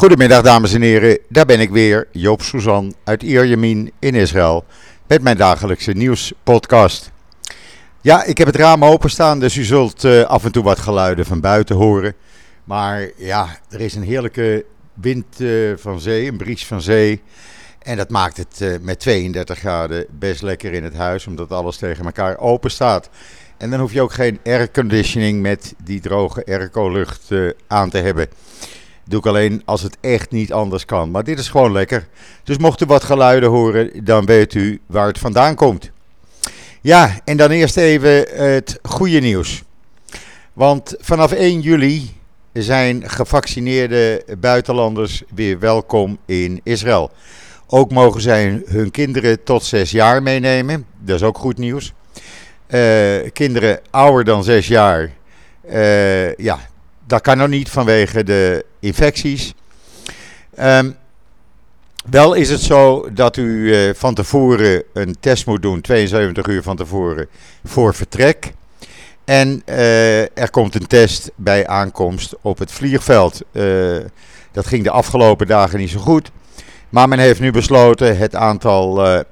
Goedemiddag dames en heren, daar ben ik weer, Joop Suzan uit Ierjemien in Israël met mijn dagelijkse nieuwspodcast. Ja, ik heb het raam openstaan, dus u zult uh, af en toe wat geluiden van buiten horen. Maar ja, er is een heerlijke wind uh, van zee, een bries van zee. En dat maakt het uh, met 32 graden best lekker in het huis, omdat alles tegen elkaar open staat. En dan hoef je ook geen airconditioning met die droge airco-lucht aan te hebben. Doe ik alleen als het echt niet anders kan. Maar dit is gewoon lekker. Dus mocht u wat geluiden horen, dan weet u waar het vandaan komt. Ja, en dan eerst even het goede nieuws. Want vanaf 1 juli zijn gevaccineerde buitenlanders weer welkom in Israël. Ook mogen zij hun kinderen tot 6 jaar meenemen. Dat is ook goed nieuws. Uh, kinderen ouder dan 6 jaar, uh, ja, dat kan nog niet vanwege de infecties. Um, wel is het zo dat u uh, van tevoren een test moet doen, 72 uur van tevoren, voor vertrek. En uh, er komt een test bij aankomst op het vliegveld. Uh, dat ging de afgelopen dagen niet zo goed. Maar men heeft nu besloten het aantal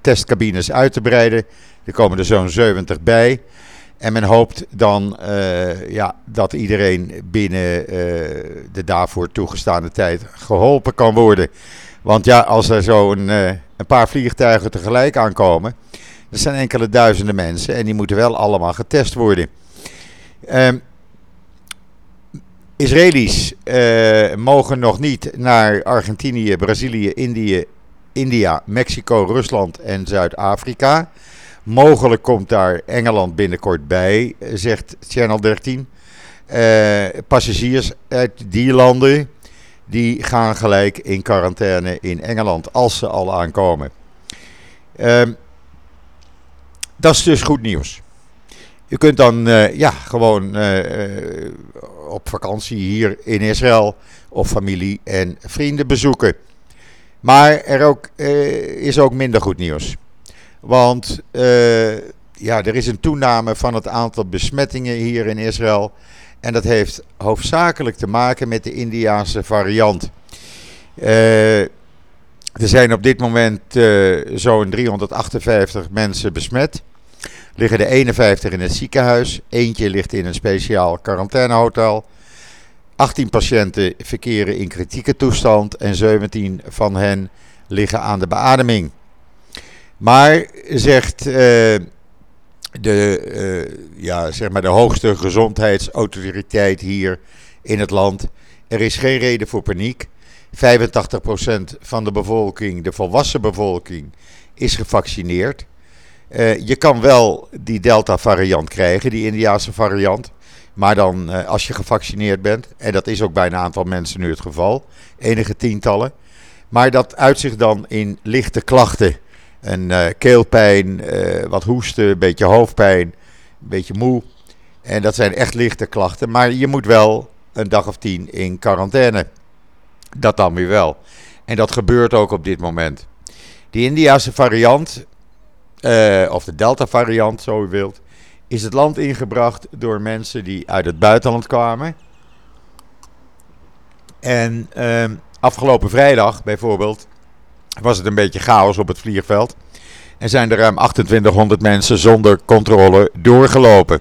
testcabines uit te breiden. Er komen er zo'n 70 bij. En men hoopt dan uh, ja, dat iedereen binnen uh, de daarvoor toegestaande tijd geholpen kan worden. Want ja, als er zo een, uh, een paar vliegtuigen tegelijk aankomen, dat zijn enkele duizenden mensen en die moeten wel allemaal getest worden. Ehm, Israëli's mogen nog niet naar Argentinië, Brazilië, Indië, India, Mexico, Rusland en Zuid-Afrika. Mogelijk komt daar Engeland binnenkort bij, zegt Channel 13. Uh, eh, passagiers uit die landen die gaan gelijk in quarantaine in Engeland als ze al aankomen. Uh, dat is dus goed nieuws. Je kunt dan uh, ja, gewoon uh, op vakantie hier in Israël of familie en vrienden bezoeken. Maar er ook, is ook minder goed nieuws. Want uh, ja, er is een toename van het aantal besmettingen hier in Israël. En dat heeft hoofdzakelijk te maken met de Indiaanse variant. Uh, er zijn op dit moment uh, zo'n 358 mensen besmet. Liggen er 51 in het ziekenhuis. Eentje ligt in een speciaal quarantainehotel. 18 patiënten verkeren in kritieke toestand en 17 van hen liggen aan de beademing. Maar zegt uh, de, uh, ja, zeg maar de hoogste gezondheidsautoriteit hier in het land: er is geen reden voor paniek. 85% van de bevolking, de volwassen bevolking, is gevaccineerd. Uh, je kan wel die Delta-variant krijgen, die Indiaanse variant. Maar dan als je gevaccineerd bent, en dat is ook bij een aantal mensen nu het geval, enige tientallen. Maar dat uitzicht dan in lichte klachten. Een uh, keelpijn, uh, wat hoesten, een beetje hoofdpijn, een beetje moe. En dat zijn echt lichte klachten. Maar je moet wel een dag of tien in quarantaine. Dat dan weer wel. En dat gebeurt ook op dit moment. Die Indiase variant, uh, of de Delta variant, zo u wilt, is het land ingebracht door mensen die uit het buitenland kwamen. En afgelopen vrijdag bijvoorbeeld was het een beetje chaos op het vliegveld. En zijn er ruim 2800 mensen zonder controle doorgelopen.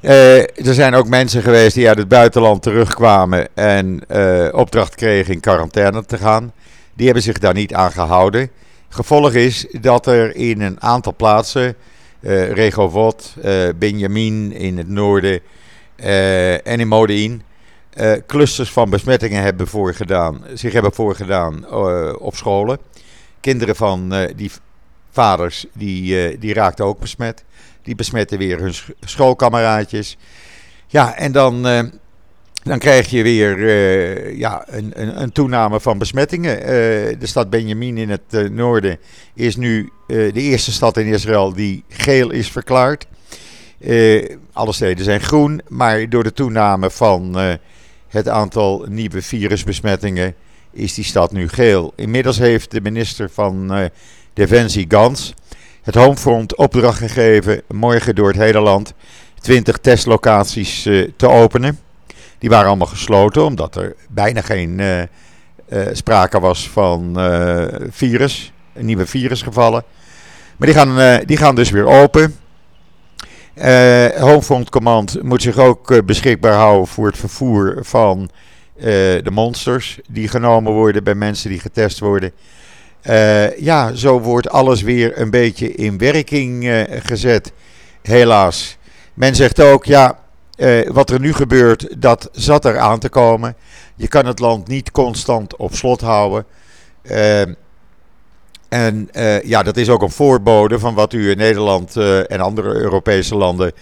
Uh, er zijn ook mensen geweest die uit het buitenland terugkwamen en uh, opdracht kregen in quarantaine te gaan. Die hebben zich daar niet aan gehouden. Gevolg is dat er in een aantal plaatsen, uh, Regovot, Benjamin in het noorden en in Modein, uh, clusters van besmettingen hebben voorgedaan, zich hebben voorgedaan uh, op scholen. Kinderen van uh, die vaders die, die raakten ook besmet. Die besmetten weer hun schoolkameraadjes. Ja, en dan, dan krijg je weer ja, een, een, een, toename van besmettingen. de stad Benjamin in het noorden is nu de eerste stad in Israël die geel is verklaard. alle steden zijn groen, maar door de toename van het aantal nieuwe virusbesmettingen is die stad nu geel. Inmiddels heeft de minister van uh, Defensie Gans het Homefront opdracht gegeven morgen door het hele land 20 testlocaties uh, te openen. Die waren allemaal gesloten omdat er bijna geen sprake was van virus, nieuwe virusgevallen. Maar die gaan, die gaan dus weer open. Uh, Homefront Command moet zich ook beschikbaar houden voor het vervoer van de monsters die genomen worden bij mensen die getest worden. Ja, zo wordt alles weer een beetje in werking gezet. Helaas. Men zegt ook, ja, wat er nu gebeurt, dat zat er aan te komen. Je kan het land niet constant op slot houden. En ja, dat is ook een voorbode van wat u in Nederland en andere Europese landen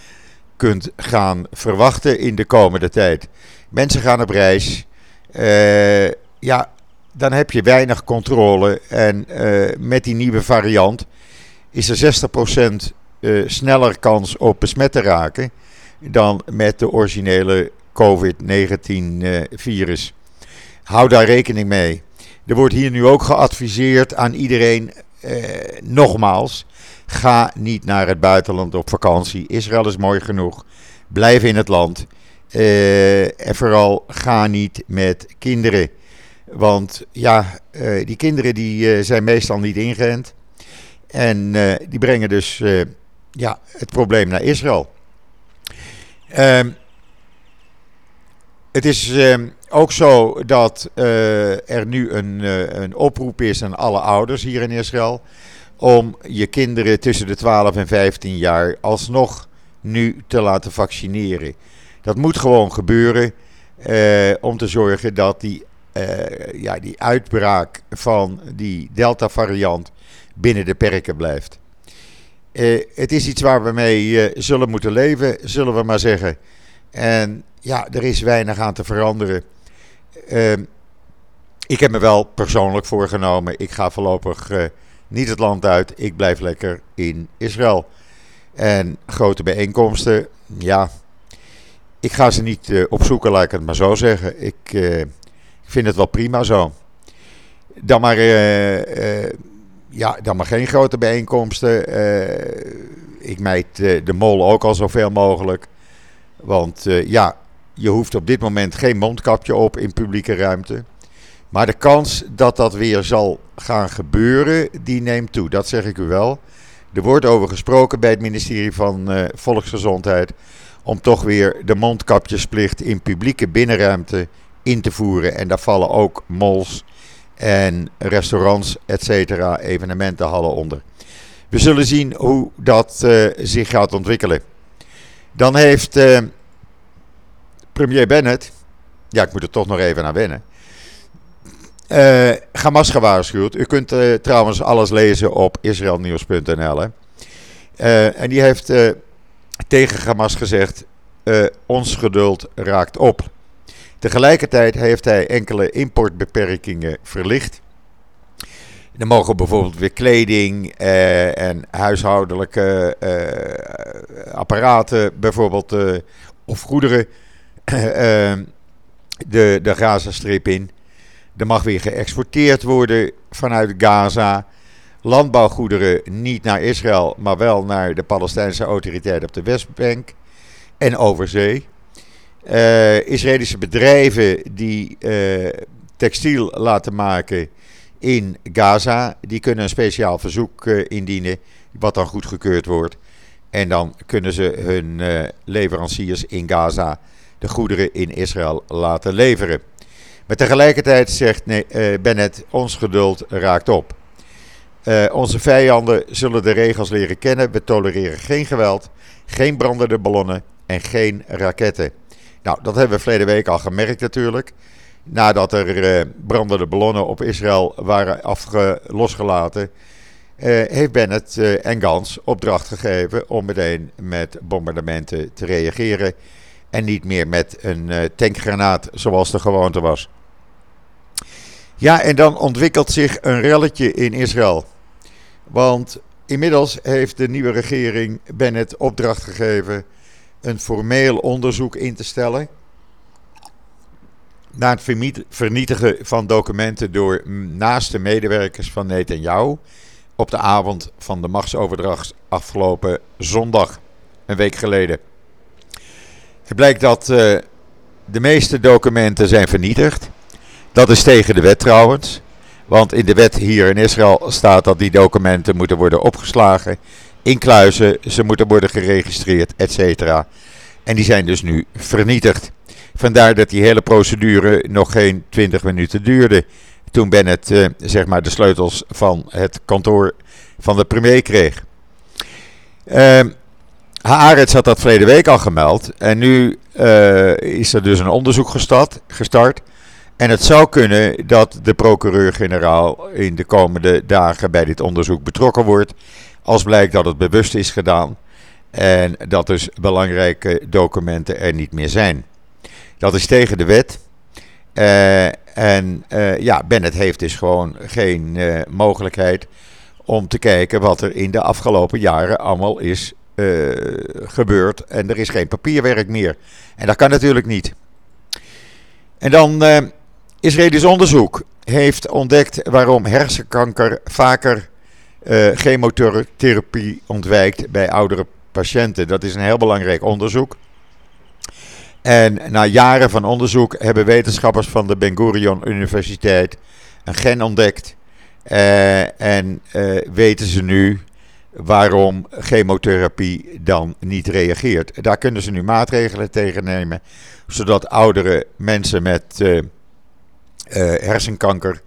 kunt gaan verwachten in de komende tijd. Mensen gaan op reis. ja, dan heb je weinig controle. En met die nieuwe variant is er 60% uh, eh, sneller kans op besmet te raken dan met de originele COVID-19-virus. Uh, Hou daar rekening mee. Er wordt hier nu ook geadviseerd aan iedereen, eh, nogmaals, ga niet naar het buitenland op vakantie. Israël is mooi genoeg. Blijf in het land. en vooral ga niet met kinderen. Want ja, uh, die kinderen die, uh, zijn meestal niet ingeënt. En die brengen dus ja, het probleem naar Israël. Ehm, het is ehm, ook zo dat er nu een, een oproep is aan alle ouders hier in Israël. Om je kinderen tussen de 12 en 15 jaar alsnog nu te laten vaccineren. Dat moet gewoon gebeuren. om te zorgen dat die ja, die uitbraak van die Delta-variant binnen de perken blijft. Het is iets waar we mee zullen moeten leven, zullen we maar zeggen. En ja, er is weinig aan te veranderen. Ehm, ik heb me wel persoonlijk voorgenomen, ik ga voorlopig niet het land uit, ik blijf lekker in Israël. En grote bijeenkomsten, ja, ik ga ze niet opzoeken, laat ik het maar zo zeggen. Ik ik vind het wel prima zo. Dan maar, ja, dan maar geen grote bijeenkomsten. Ik meet de mol ook al zoveel mogelijk. Want ja, je hoeft op dit moment geen mondkapje op in publieke ruimte. Maar de kans dat dat weer zal gaan gebeuren, die neemt toe. Dat zeg ik u wel. Er wordt over gesproken bij het ministerie van Volksgezondheid. Om toch weer de mondkapjesplicht in publieke binnenruimte in te voeren. En daar vallen ook malls en restaurants, et cetera, evenementenhallen onder. We zullen zien hoe dat uh, zich gaat ontwikkelen. Dan heeft uh, premier Bennett, ja ik moet er toch nog even aan wennen, uh, Hamas gewaarschuwd. U kunt trouwens alles lezen op israelnieuws.nl. en die heeft tegen Hamas gezegd, ons geduld raakt op. Tegelijkertijd heeft hij enkele importbeperkingen verlicht. Er mogen bijvoorbeeld weer kleding eh, en huishoudelijke eh, apparaten, bijvoorbeeld, eh, of goederen, eh, de, de Gazastrip in. Er mag weer geëxporteerd worden vanuit Gaza. Landbouwgoederen niet naar Israël, maar wel naar de Palestijnse autoriteit op de Westbank en over zee. Uh, Israëlische bedrijven die uh, textiel laten maken in Gaza, die kunnen een speciaal verzoek indienen, wat dan goedgekeurd wordt. En dan kunnen ze hun leveranciers in Gaza de goederen in Israël laten leveren. Maar tegelijkertijd zegt Bennett, ons geduld raakt op. onze vijanden zullen de regels leren kennen. We tolereren geen geweld, geen brandende ballonnen en geen raketten. Nou, dat hebben we verleden week al gemerkt natuurlijk. Nadat er uh, brandende ballonnen op Israël waren afge losgelaten, heeft Bennett en Gans opdracht gegeven om meteen met bombardementen te reageren. En niet meer met een tankgranaat zoals de gewoonte was. Ja, en dan ontwikkelt zich een relletje in Israël. Want inmiddels heeft de nieuwe regering Bennett opdracht gegeven een formeel onderzoek in te stellen. Naar het vernietigen van documenten door naaste medewerkers van Netanyahu. op de avond van de machtsoverdracht afgelopen zondag, een week geleden. Het blijkt dat uh, de meeste documenten zijn vernietigd. Dat is tegen de wet trouwens. Want in de wet hier in Israël staat dat die documenten moeten worden opgeslagen in kluizen. Ze moeten worden geregistreerd, et cetera. En die zijn dus nu vernietigd. Vandaar dat die hele procedure nog geen 20 minuten duurde. Toen Bennett uh, zeg maar de sleutels van het kantoor van de premier kreeg. Uh, Haaretz had dat verleden week al gemeld. En nu uh, is er dus een onderzoek gestart, gestart. En het zou kunnen dat de procureur-generaal in de komende dagen bij dit onderzoek betrokken wordt. Als blijkt dat het bewust is gedaan. En dat dus belangrijke documenten er niet meer zijn. Dat is tegen de wet. Uh, en uh, ja, Bennett heeft dus gewoon geen mogelijkheid om te kijken wat er in de afgelopen jaren allemaal is gebeurd. En er is geen papierwerk meer. En dat kan natuurlijk niet. En dan Israëlisch onderzoek heeft ontdekt waarom hersenkanker vaker chemotherapie ontwijkt bij oudere patiënten. Dat is een heel belangrijk onderzoek. En na jaren van onderzoek hebben wetenschappers van de Ben Gurion Universiteit een gen ontdekt. Uh, en uh, weten ze nu waarom chemotherapie dan niet reageert. Daar kunnen ze nu maatregelen tegen nemen, zodat oudere mensen met uh, hersenkanker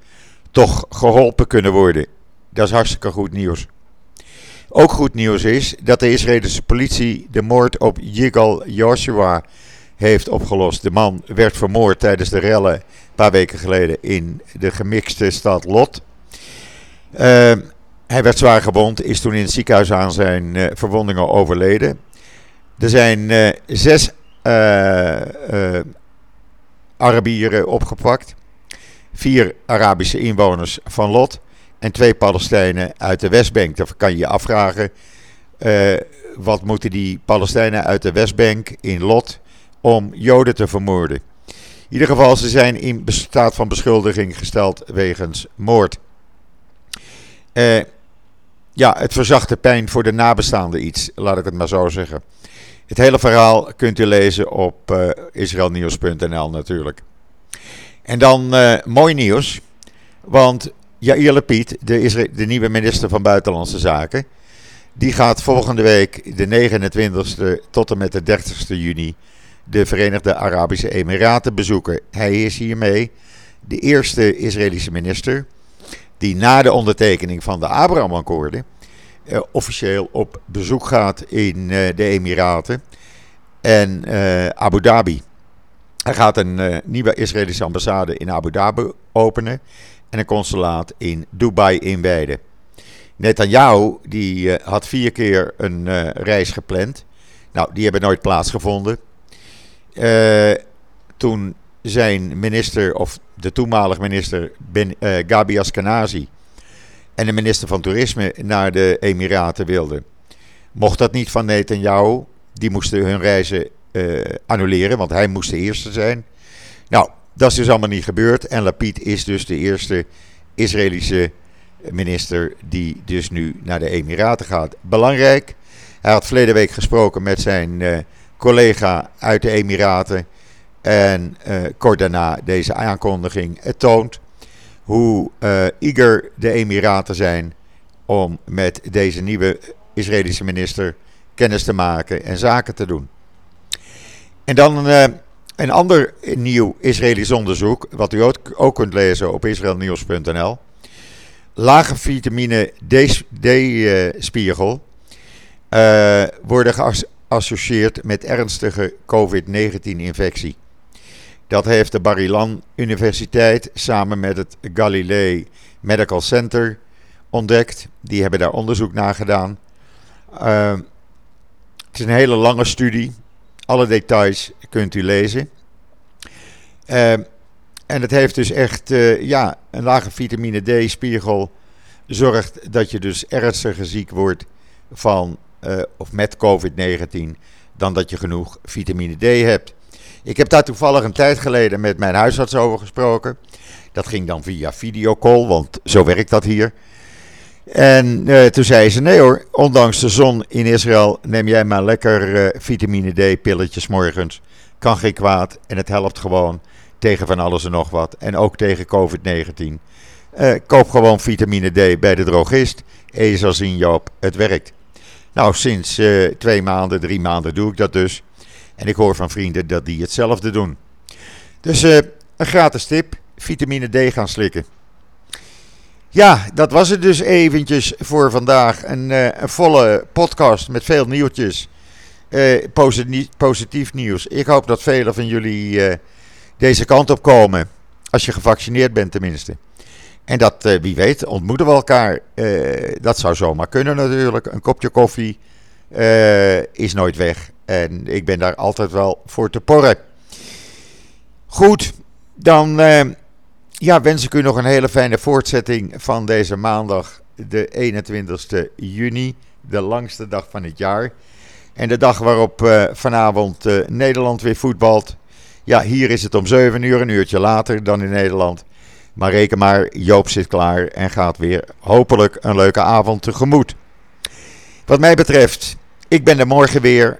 toch geholpen kunnen worden. Dat is hartstikke goed nieuws. Ook goed nieuws is dat de Israëlische politie de moord op Yigal Joshua heeft opgelost. De man werd vermoord tijdens de rellen een paar weken geleden in de gemixte stad Lot. Uh, hij werd zwaar gewond, is toen in het ziekenhuis aan zijn uh, verwondingen overleden. Er zijn uh, zes Arabieren opgepakt. Vier Arabische inwoners van Lot. En twee Palestijnen uit de Westbank. Dan kan je je afvragen. wat moeten die Palestijnen uit de Westbank in Lot om Joden te vermoorden. In ieder geval, ze zijn in staat van beschuldiging gesteld wegens moord. Uh, ja, het verzacht de pijn voor de nabestaanden iets, laat ik het maar zo zeggen. Het hele verhaal kunt u lezen op uh, israelnieuws.nl natuurlijk. En dan uh, mooi nieuws, want Yair Lapid, de, de nieuwe minister van Buitenlandse Zaken, die gaat volgende week de 29e tot en met de 30e juni de Verenigde Arabische Emiraten bezoeken. Hij is hiermee de eerste Israëlische minister die na de ondertekening van de Abraham-akkoorden eh, officieel op bezoek gaat in eh, de Emiraten en eh, Abu Dhabi. Hij gaat een nieuwe Israëlische ambassade in Abu Dhabi openen en een consulaat in Dubai inwijden. Netanyahu die had vier keer een reis gepland. Nou, die hebben nooit plaatsgevonden. Toen zijn minister, of de toenmalige minister ben, uh, Gabi Askenazi en de minister van Toerisme naar de Emiraten wilden. Mocht dat niet van Netanyahu, die moesten hun reizen uh, annuleren, want hij moest de eerste zijn. Nou, dat is dus allemaal niet gebeurd. En Lapid is dus de eerste Israëlische minister die dus nu naar de Emiraten gaat. Belangrijk, hij had verleden week gesproken met zijn collega uit de Emiraten. En uh, kort daarna deze aankondiging. Het toont hoe uh, eager de Emiraten zijn om met deze nieuwe Israëlische minister kennis te maken en zaken te doen. En dan uh, een ander nieuw Israëlisch onderzoek, wat u ook, kunt lezen op israelnieuws.nl. Lage vitamine D-spiegel worden associeert met ernstige COVID-19-infectie. Dat heeft de Barilan Universiteit samen met het Galilei Medical Center ontdekt. Die hebben daar onderzoek naar gedaan. Uh, het is een hele lange studie. Alle details kunt u lezen. Uh, en het heeft dus echt, uh, ja, een lage vitamine D-spiegel zorgt dat je dus ernstiger ziek wordt van uh, of met COVID-19 dan dat je genoeg vitamine D hebt. Ik heb daar toevallig een tijd geleden met mijn huisarts over gesproken. Dat ging dan via videocall, want zo werkt dat hier. En uh, toen zei ze: Nee hoor, ondanks de zon in Israël neem jij maar lekker uh, vitamine D-pilletjes morgens. kan geen kwaad en het helpt gewoon tegen van alles en nog wat. En ook tegen COVID-19. Uh, koop gewoon vitamine D bij de drogist. En je zal zien, Joop, het werkt. Nou, sinds twee maanden, drie maanden doe ik dat dus. En ik hoor van vrienden dat die hetzelfde doen. Dus uh, een gratis tip: vitamine D gaan slikken. Ja, dat was het dus eventjes voor vandaag. Een, een volle podcast met veel nieuwtjes. Positief, positief, nieuws. Ik hoop dat velen van jullie deze kant op komen. Als je gevaccineerd bent tenminste. En dat, wie weet, ontmoeten we elkaar. Dat zou zomaar kunnen natuurlijk. Een kopje koffie is nooit weg. En ik ben daar altijd wel voor te porren. Goed, dan ja, wens ik u nog een hele fijne voortzetting van deze maandag, de 21 juni. De langste dag van het jaar. En de dag waarop vanavond Nederland weer voetbalt. Ja, hier is het om 7 uur, een uurtje later dan in Nederland. Maar reken maar, Joop zit klaar en gaat weer hopelijk een leuke avond tegemoet. Wat mij betreft, ik ben er morgen weer